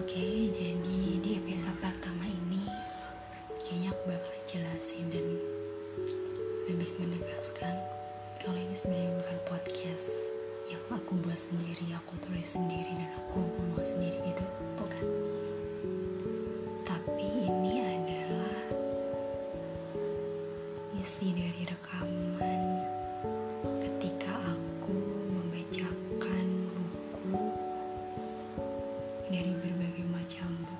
Oke, okay, jadi di episode pertama ini kayaknya aku bakal jelasin dan lebih menegaskan kalau ini sebenarnya bukan podcast yang aku buat sendiri, aku tulis sendiri dan aku ngomong sendiri gitu, bukan. Tapi ini adalah isi dari rekaman dari berbagai macam buku